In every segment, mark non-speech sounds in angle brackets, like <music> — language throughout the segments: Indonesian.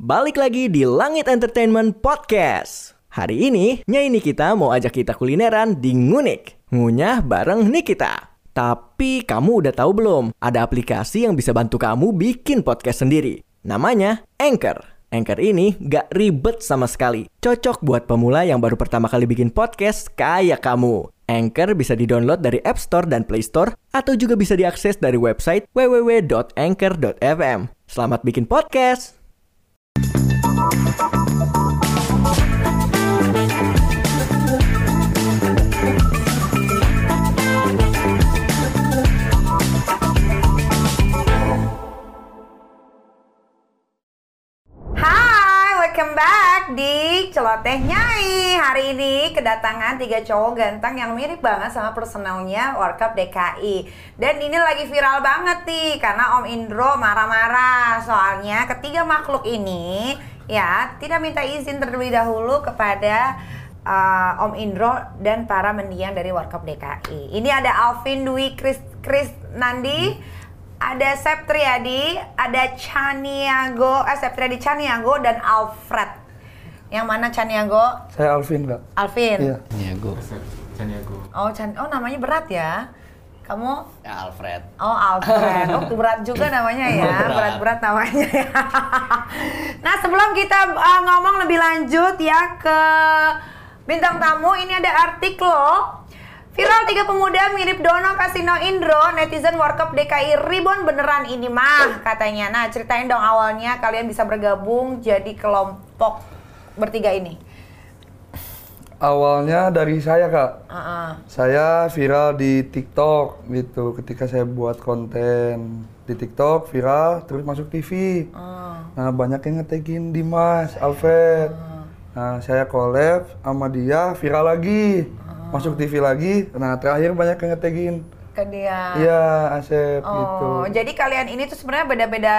Balik lagi di Langit Entertainment Podcast. Hari ini, Nyai Nikita mau ajak kita kulineran di Ngunik. Ngunyah bareng Nikita. Tapi kamu udah tahu belum? Ada aplikasi yang bisa bantu kamu bikin podcast sendiri. Namanya Anchor. Anchor ini gak ribet sama sekali. Cocok buat pemula yang baru pertama kali bikin podcast kayak kamu. Anchor bisa di-download dari App Store dan Play Store atau juga bisa diakses dari website www.anchor.fm. Selamat bikin podcast! Welcome back di Celoteh Nyai. Hari ini kedatangan tiga cowok ganteng yang mirip banget sama personelnya World Cup DKI Dan ini lagi viral banget nih Karena Om Indro marah-marah. Soalnya ketiga makhluk ini Ya, tidak minta izin terlebih dahulu kepada uh, Om Indro dan para mendiang dari World Cup DKI Ini ada Alvin Dwi Kris, Kris Nandi ada Septriadi, ada Chaniago, eh Septriadi Chaniago dan Alfred. Yang mana Chaniago? Saya Alvin, Kak. Alvin. Iya. Niago. Caniago. Oh, Chan oh namanya berat ya. Kamu Ya Alfred. Oh Alfred, oh berat juga namanya ya, Berat. berat-berat namanya ya. <laughs> nah sebelum kita uh, ngomong lebih lanjut ya ke bintang tamu, ini ada artikel loh. Viral tiga pemuda mirip Dono Kasino Indro, netizen World Cup DKI Ribon beneran ini mah katanya. Nah ceritain dong awalnya kalian bisa bergabung jadi kelompok bertiga ini. Awalnya dari saya, Kak. Uh-uh. Saya viral di TikTok gitu. Ketika saya buat konten di TikTok viral, terus masuk TV. Uh. Nah, banyak yang ngetegin Dimas, Alfred. Nah, saya collab sama dia, viral lagi. Masuk TV lagi. Nah, terakhir banyak yang ngetegin. Ke dia. Iya, Asep gitu. Oh, jadi kalian ini tuh sebenarnya beda-beda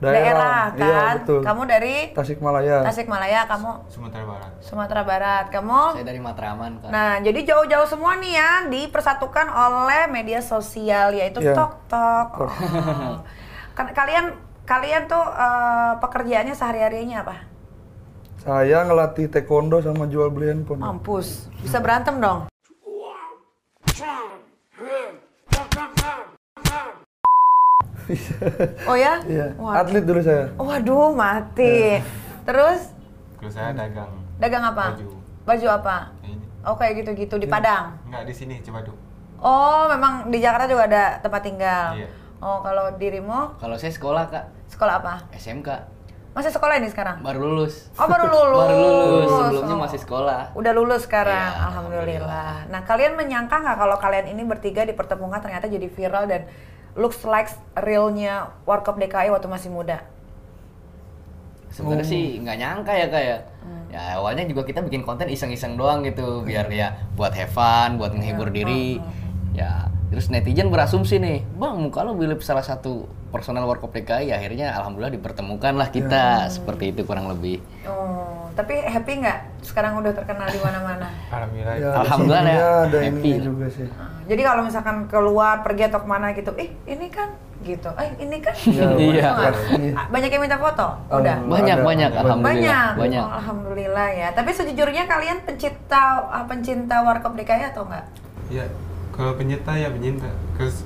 Daerah, daerah, iya, kan? betul. Kamu dari Tasikmalaya. Tasikmalaya, kamu Sumatera Barat. Sumatera Barat, kamu. Saya dari Matraman kan. Nah, jadi jauh-jauh semua nih ya dipersatukan oleh media sosial yaitu Iya. TikTok. Oh. <laughs> Kan kalian kalian tuh eh, pekerjaannya sehari-harinya apa? Saya ngelatih taekwondo sama jual beli handphone. Mampus, bisa berantem dong. <laughs> Oh ya? Iya, Wah. atlet dulu saya. Waduh, mati. Terus Kalau saya dagang dagang apa? baju. Baju apa? Ini. Oh kayak gitu-gitu di Padang. Enggak di sini, Cibaduk. Oh memang di Jakarta juga ada tempat tinggal. Iya. Oh kalau dirimu Kalau saya sekolah kak, sekolah apa? SMK, Masih sekolah ini sekarang? baru lulus. Oh baru <laughs> lulus. Baru lulus, sebelumnya Oh. masih sekolah. Udah lulus sekarang, Iya, alhamdulillah. Nah kalian menyangka nggak kalau kalian ini bertiga dipertemukan ternyata jadi viral dan looks like realnya Warkop DKI waktu masih muda? Sebenarnya Oh. sih nggak nyangka ya kak ya. Hmm. Ya awalnya juga kita bikin konten iseng-iseng doang gitu, biar ya buat have fun, buat menghibur Iya, diri. Ya terus netizen berasumsi nih, bang muka lo mirip salah satu personel Warkop DKI, akhirnya alhamdulillah dipertemukan lah Iya. kita, seperti itu kurang lebih. Oh, tapi happy nggak? Sekarang udah terkenal di mana-mana. <laughs> Alhamdulillah. Ya, Alhamdulillah ya, ada happy. juga sih. Ah, Jadi kalau misalkan keluar pergi atau ke mana gitu, eh ini kan gitu, eh ini kan. Iya, Iya. Gitu? Iya. Ah, Banyak yang minta foto, Oh, udah. Banyak Ada, banyak, ada. alhamdulillah. Banyak. Banyak. Oh, alhamdulillah ya. Tapi sejujurnya kalian pencinta ah, pencinta Warkop DKI atau enggak? Ya, kalau penyinta ya penyinta. Terus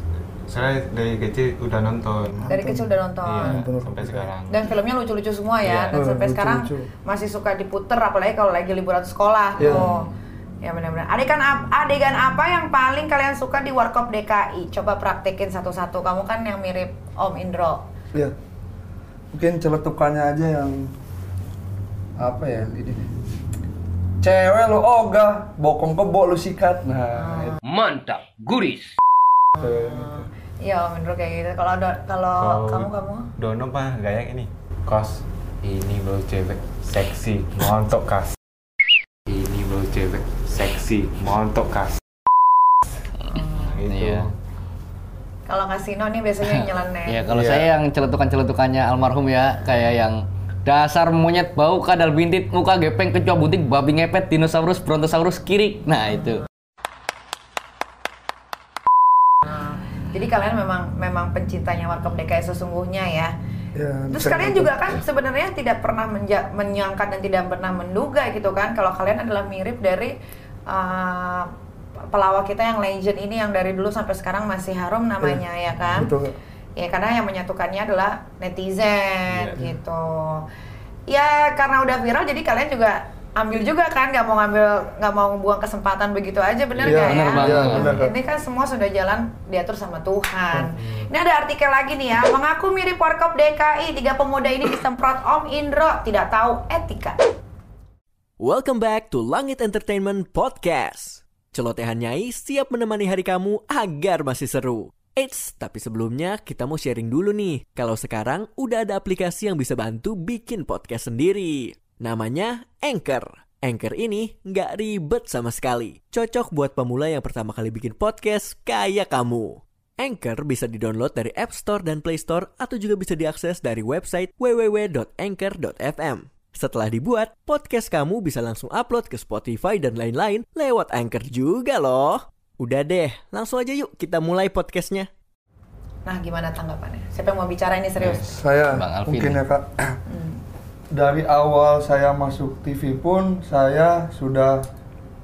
saya dari kecil udah nonton. Dari kecil udah nonton. Iya, Nonton sampai sekarang. Dan filmnya lucu-lucu semua ya. Iya. Dan sampai sekarang lucu-lucu. masih suka diputer apalagi kalau lagi liburan sekolah. Iya. Oh. Ya benar-benar. Adegan adegan apa yang paling kalian suka di Warkop DKI? Coba praktekin satu-satu. Kamu kan yang mirip Om Indro. Iya. Mungkin celetukannya aja yang apa ya ini. Cewek lu ogah, bokong kebo lu sikat. Nah, itu Mantap, guris. gitu. Iya Indro kayak gitu. Kalau kalau kamu kamu Dono mah gaya yang ini. Kos. Ini bau cewek seksi, montok kas. Ini bau cewek seksi, montok kas. Gitu. Iya. kalau kasino nih biasanya yang nyeleneh. <laughs> Ya kalau Iya. saya yang celetukan-celetukannya almarhum ya kayak yang dasar monyet bau kadal bintit muka gepeng kecoa bunting babi ngepet dinosaurus brontosaurus kiri. Nah itu. Jadi kalian memang memang pencintanya Warkop DKI sesungguhnya ya. Ya, Terus kalian juga kan sebenarnya tidak pernah menja- menyangka dan tidak pernah menduga gitu kan kalau kalian adalah mirip dari uh, pelawak kita yang legend ini yang dari dulu sampai sekarang masih harum namanya ya kan? Betul. Ya karena yang menyatukannya adalah netizen Iya. gitu. Ya karena udah viral jadi kalian juga ambil juga kan nggak mau ngambil nggak mau buang kesempatan begitu aja bener Iya, nggak bener ya? banget. Iya, bener, Kak. Ini kan semua sudah jalan diatur sama Tuhan. Ini ada artikel lagi nih ya, mengaku mirip Warkop DKI, tiga pemuda ini disemprot Om Indro, tidak tahu etika. Welcome back to Langit Entertainment Podcast. Celotehan Nyai siap menemani hari kamu agar masih seru. Eits, tapi sebelumnya kita mau sharing dulu nih. Kalau sekarang udah ada aplikasi yang bisa bantu bikin podcast sendiri. Namanya Anchor. Anchor ini nggak ribet sama sekali. Cocok buat pemula yang pertama kali bikin podcast kayak kamu. Anchor bisa didownload dari App Store dan Play Store atau juga bisa diakses dari website www.anchor.fm. Setelah dibuat, podcast kamu bisa langsung upload ke Spotify dan lain-lain lewat Anchor juga loh. Udah deh, langsung aja yuk kita mulai podcastnya. Nah, gimana tanggapannya? Siapa yang mau bicara ini serius? Saya Bang Alvin. mungkin ya kak. <clears throat> Dari awal saya masuk TV pun saya sudah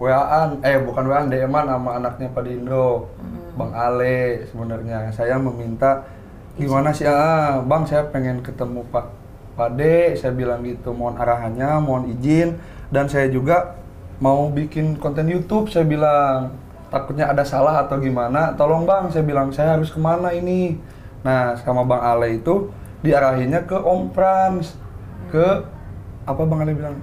WA-an, eh bukan WA-an, DM-an sama anaknya Pak Dindro, Bang Ale sebenarnya. Saya meminta gimana sih, ah, Bang saya pengen ketemu Pak Pak D, saya bilang gitu, mohon arahannya, mohon izin, dan saya juga mau bikin konten YouTube, saya bilang takutnya ada salah atau gimana, tolong Bang, saya bilang saya harus ke mana ini. Nah sama Bang Ale itu diarahinnya ke Om Frans, ke apa Bang Ale bilang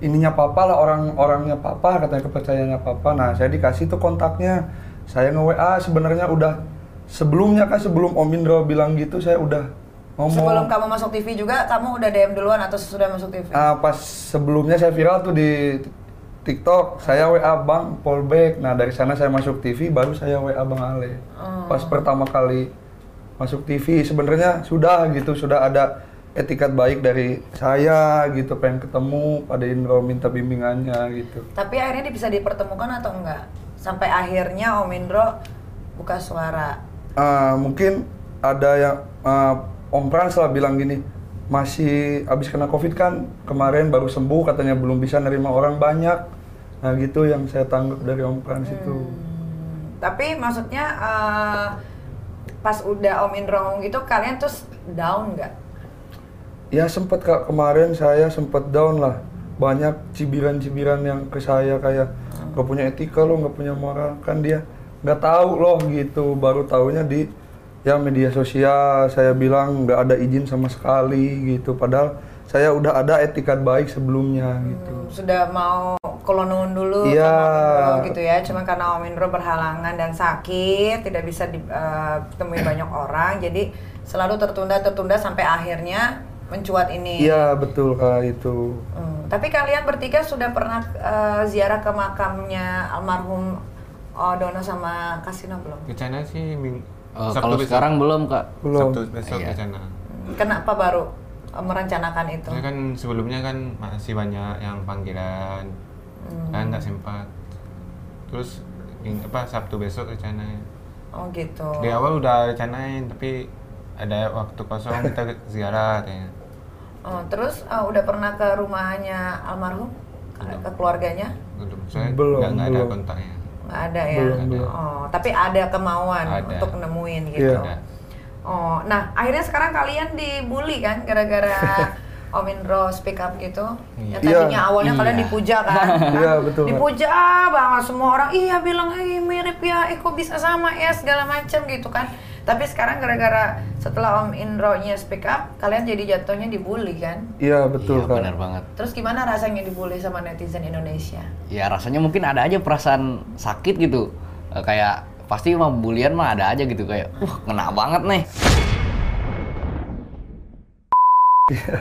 ininya papa lah orang-orangnya papa katanya kepercayaannya papa nah saya dikasih tuh kontaknya saya nge WA sebenarnya udah sebelumnya kan sebelum Om Indro bilang gitu saya udah ngomong Sebelum kamu masuk TV juga, kamu udah DM duluan atau sudah masuk TV? Ah, pas sebelumnya saya viral tuh di TikTok saya WA Bang Polback nah dari sana saya masuk TV baru saya WA Bang Ale Oh. pas pertama kali masuk TV sebenarnya sudah gitu sudah ada etikat baik dari saya gitu pengen ketemu pada Indro minta bimbingannya gitu Tapi akhirnya dia bisa dipertemukan atau enggak? Sampai akhirnya Om Indro buka suara. Ah, mungkin ada yang ah, Om Frans lah bilang gini masih habis kena covid kan kemarin baru sembuh katanya belum bisa nerima orang banyak nah gitu yang saya tanggap dari Om Frans itu. Hmm, Tapi maksudnya eh, pas udah Om Indro ngomong gitu, kalian terus down nggak? ya sempat kak. Kemarin saya sempat down lah. Banyak cibiran-cibiran yang ke saya kayak nggak punya etika lo nggak punya moral. Kan dia nggak tahu loh gitu. Baru tahunya di ya media sosial. Saya bilang nggak ada izin sama sekali gitu. Padahal saya udah ada etikat baik sebelumnya gitu. Hmm, sudah mau kolonun dulu Iya. sama Om Indro gitu ya cuma karena Om Indro berhalangan dan sakit tidak bisa ditemui banyak orang jadi selalu tertunda tertunda sampai akhirnya mencuat ini iya betul kak itu Hmm, tapi kalian bertiga sudah pernah eh, ziarah ke makamnya almarhum oh, Dono sama Kasino belum? Ke sana sih ming Eh, kalau sekarang belum kak. belum Sabtu besok Iya. ke sana. Hmm, Kenapa baru eh, merencanakan itu? Soalnya kan sebelumnya kan masih banyak yang panggilan, Hmm. kan nggak sempat. Terus in- apa Sabtu besok sana. Oh gitu. Di awal udah rencanain tapi ada waktu kosong kita <laughs> ziarah katanya. Oh, terus eh, udah pernah ke rumahnya almarhum? Ke, Belum. ke keluarganya? Belum, soalnya Belum, nggak nggak ada kontaknya. Nggak ada ya? Belum, belum. Oh, tapi ada kemauan Ada. untuk nemuin gitu. Iya. Ada. Oh, nah akhirnya sekarang kalian dibully kan gara-gara <laughs> Om Indro speak up gitu. Iya. Yang tadinya Iya. awalnya kalian Iya. dipuja kan? <laughs> Iya, betul, Kak. Dipuja banget semua orang. Iya bilang, eh mirip ya, eh kok bisa sama ya segala macam gitu kan. Tapi sekarang gara-gara setelah Om Indro-nya speak up, kalian jadi jatuhnya dibully kan? iya betul Iya kak benar banget. Terus gimana rasanya dibully sama netizen Indonesia? Ya rasanya mungkin ada aja perasaan sakit gitu. Eh, kayak pasti mah bulian mah ada aja gitu kayak, wah kena banget nih.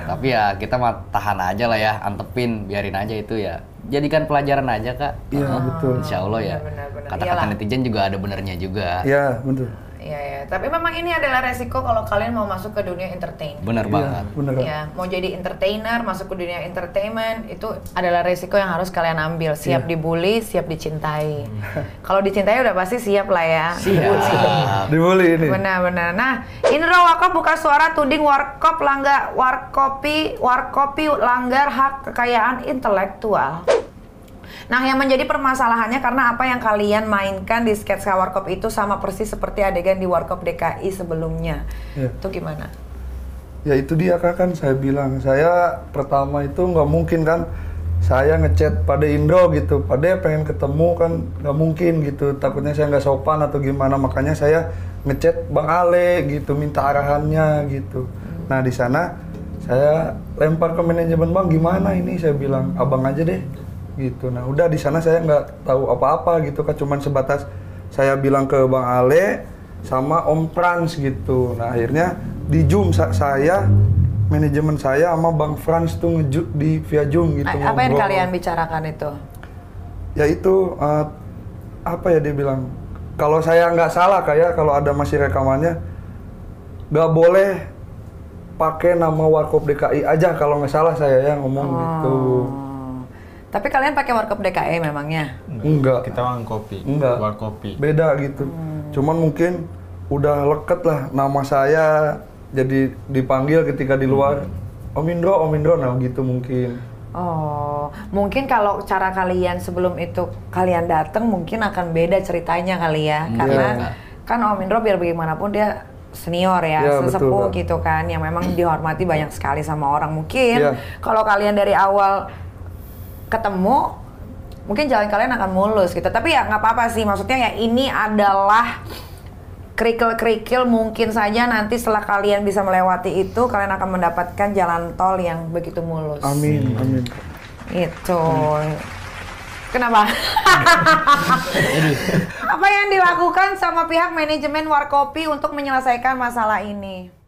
Tapi ya kita mah tahan aja lah ya, antepin, biarin aja itu ya. Jadikan pelajaran aja kak. Iya, Ah, betul. Insya Allah ya. Benar. Kata-kata netizen juga ada benernya juga. iya betul Iya ya, tapi memang ini adalah resiko kalau kalian mau masuk ke dunia entertain. Bener Iya, banget. bener. Ya, mau jadi entertainer, masuk ke dunia entertainment itu adalah resiko yang harus kalian ambil. Siap Iya. dibully, siap dicintai. <laughs> Kalau dicintai udah pasti siap lah ya. Siap. <laughs> Dibully ini. Benar-benar. Nah, Indra Warkop buka suara tuding Warkop langgar Warkopi Warkopi langgar hak kekayaan intelektual. Nah, yang menjadi permasalahannya karena apa yang kalian mainkan di sketsa Warkop itu sama persis seperti adegan di Warkop DKI sebelumnya. Iya. Itu gimana? Ya itu dia kak kan saya bilang. Saya pertama itu nggak mungkin kan. Saya ngechat pada Indro gitu, pada pengen ketemu kan. Nggak mungkin gitu, takutnya saya nggak sopan atau gimana. Makanya saya ngechat Bang Ale gitu, minta arahannya gitu. Nah di sana saya lempar ke manajemen bang gimana ini? Saya bilang abang aja deh gitu. Nah udah di sana saya nggak tahu apa-apa gitu kan, cuman sebatas saya bilang ke Bang Ale sama Om Frans gitu. Nah akhirnya di Zoom sa- saya manajemen saya sama Bang Frans tuh ngeju di via Zoom gitu. apa yang ngobrol. kalian bicarakan itu? Ya itu eh, apa ya dia bilang kalau saya nggak salah kayak kalau ada masih rekamannya nggak boleh pakai nama Warkop DKI aja kalau nggak salah saya ya ngomong gitu. Tapi kalian pakai Warkop DKI memangnya? Enggak. Kita warung kopi. Enggak. War kopi. beda gitu. Cuman mungkin udah leket lah nama saya jadi dipanggil ketika di luar Om Indro, Om Indro, nah gitu mungkin. Oh, mungkin kalau cara kalian sebelum itu kalian datang mungkin akan beda ceritanya kali ya, karena kan Om Indro biar bagaimanapun dia senior ya, betul, sesepuh Kak. gitu kan, yang memang dihormati banyak sekali sama orang. Mungkin Iya. kalau kalian dari awal ketemu, mungkin jalan kalian akan mulus gitu. Tapi ya nggak apa-apa sih, maksudnya ya ini adalah kerikil-kerikil mungkin saja nanti setelah kalian bisa melewati itu kalian akan mendapatkan jalan tol yang begitu mulus. Amin, amin. Itu. Kenapa? Apa yang dilakukan sama pihak manajemen Warkopi untuk menyelesaikan masalah ini?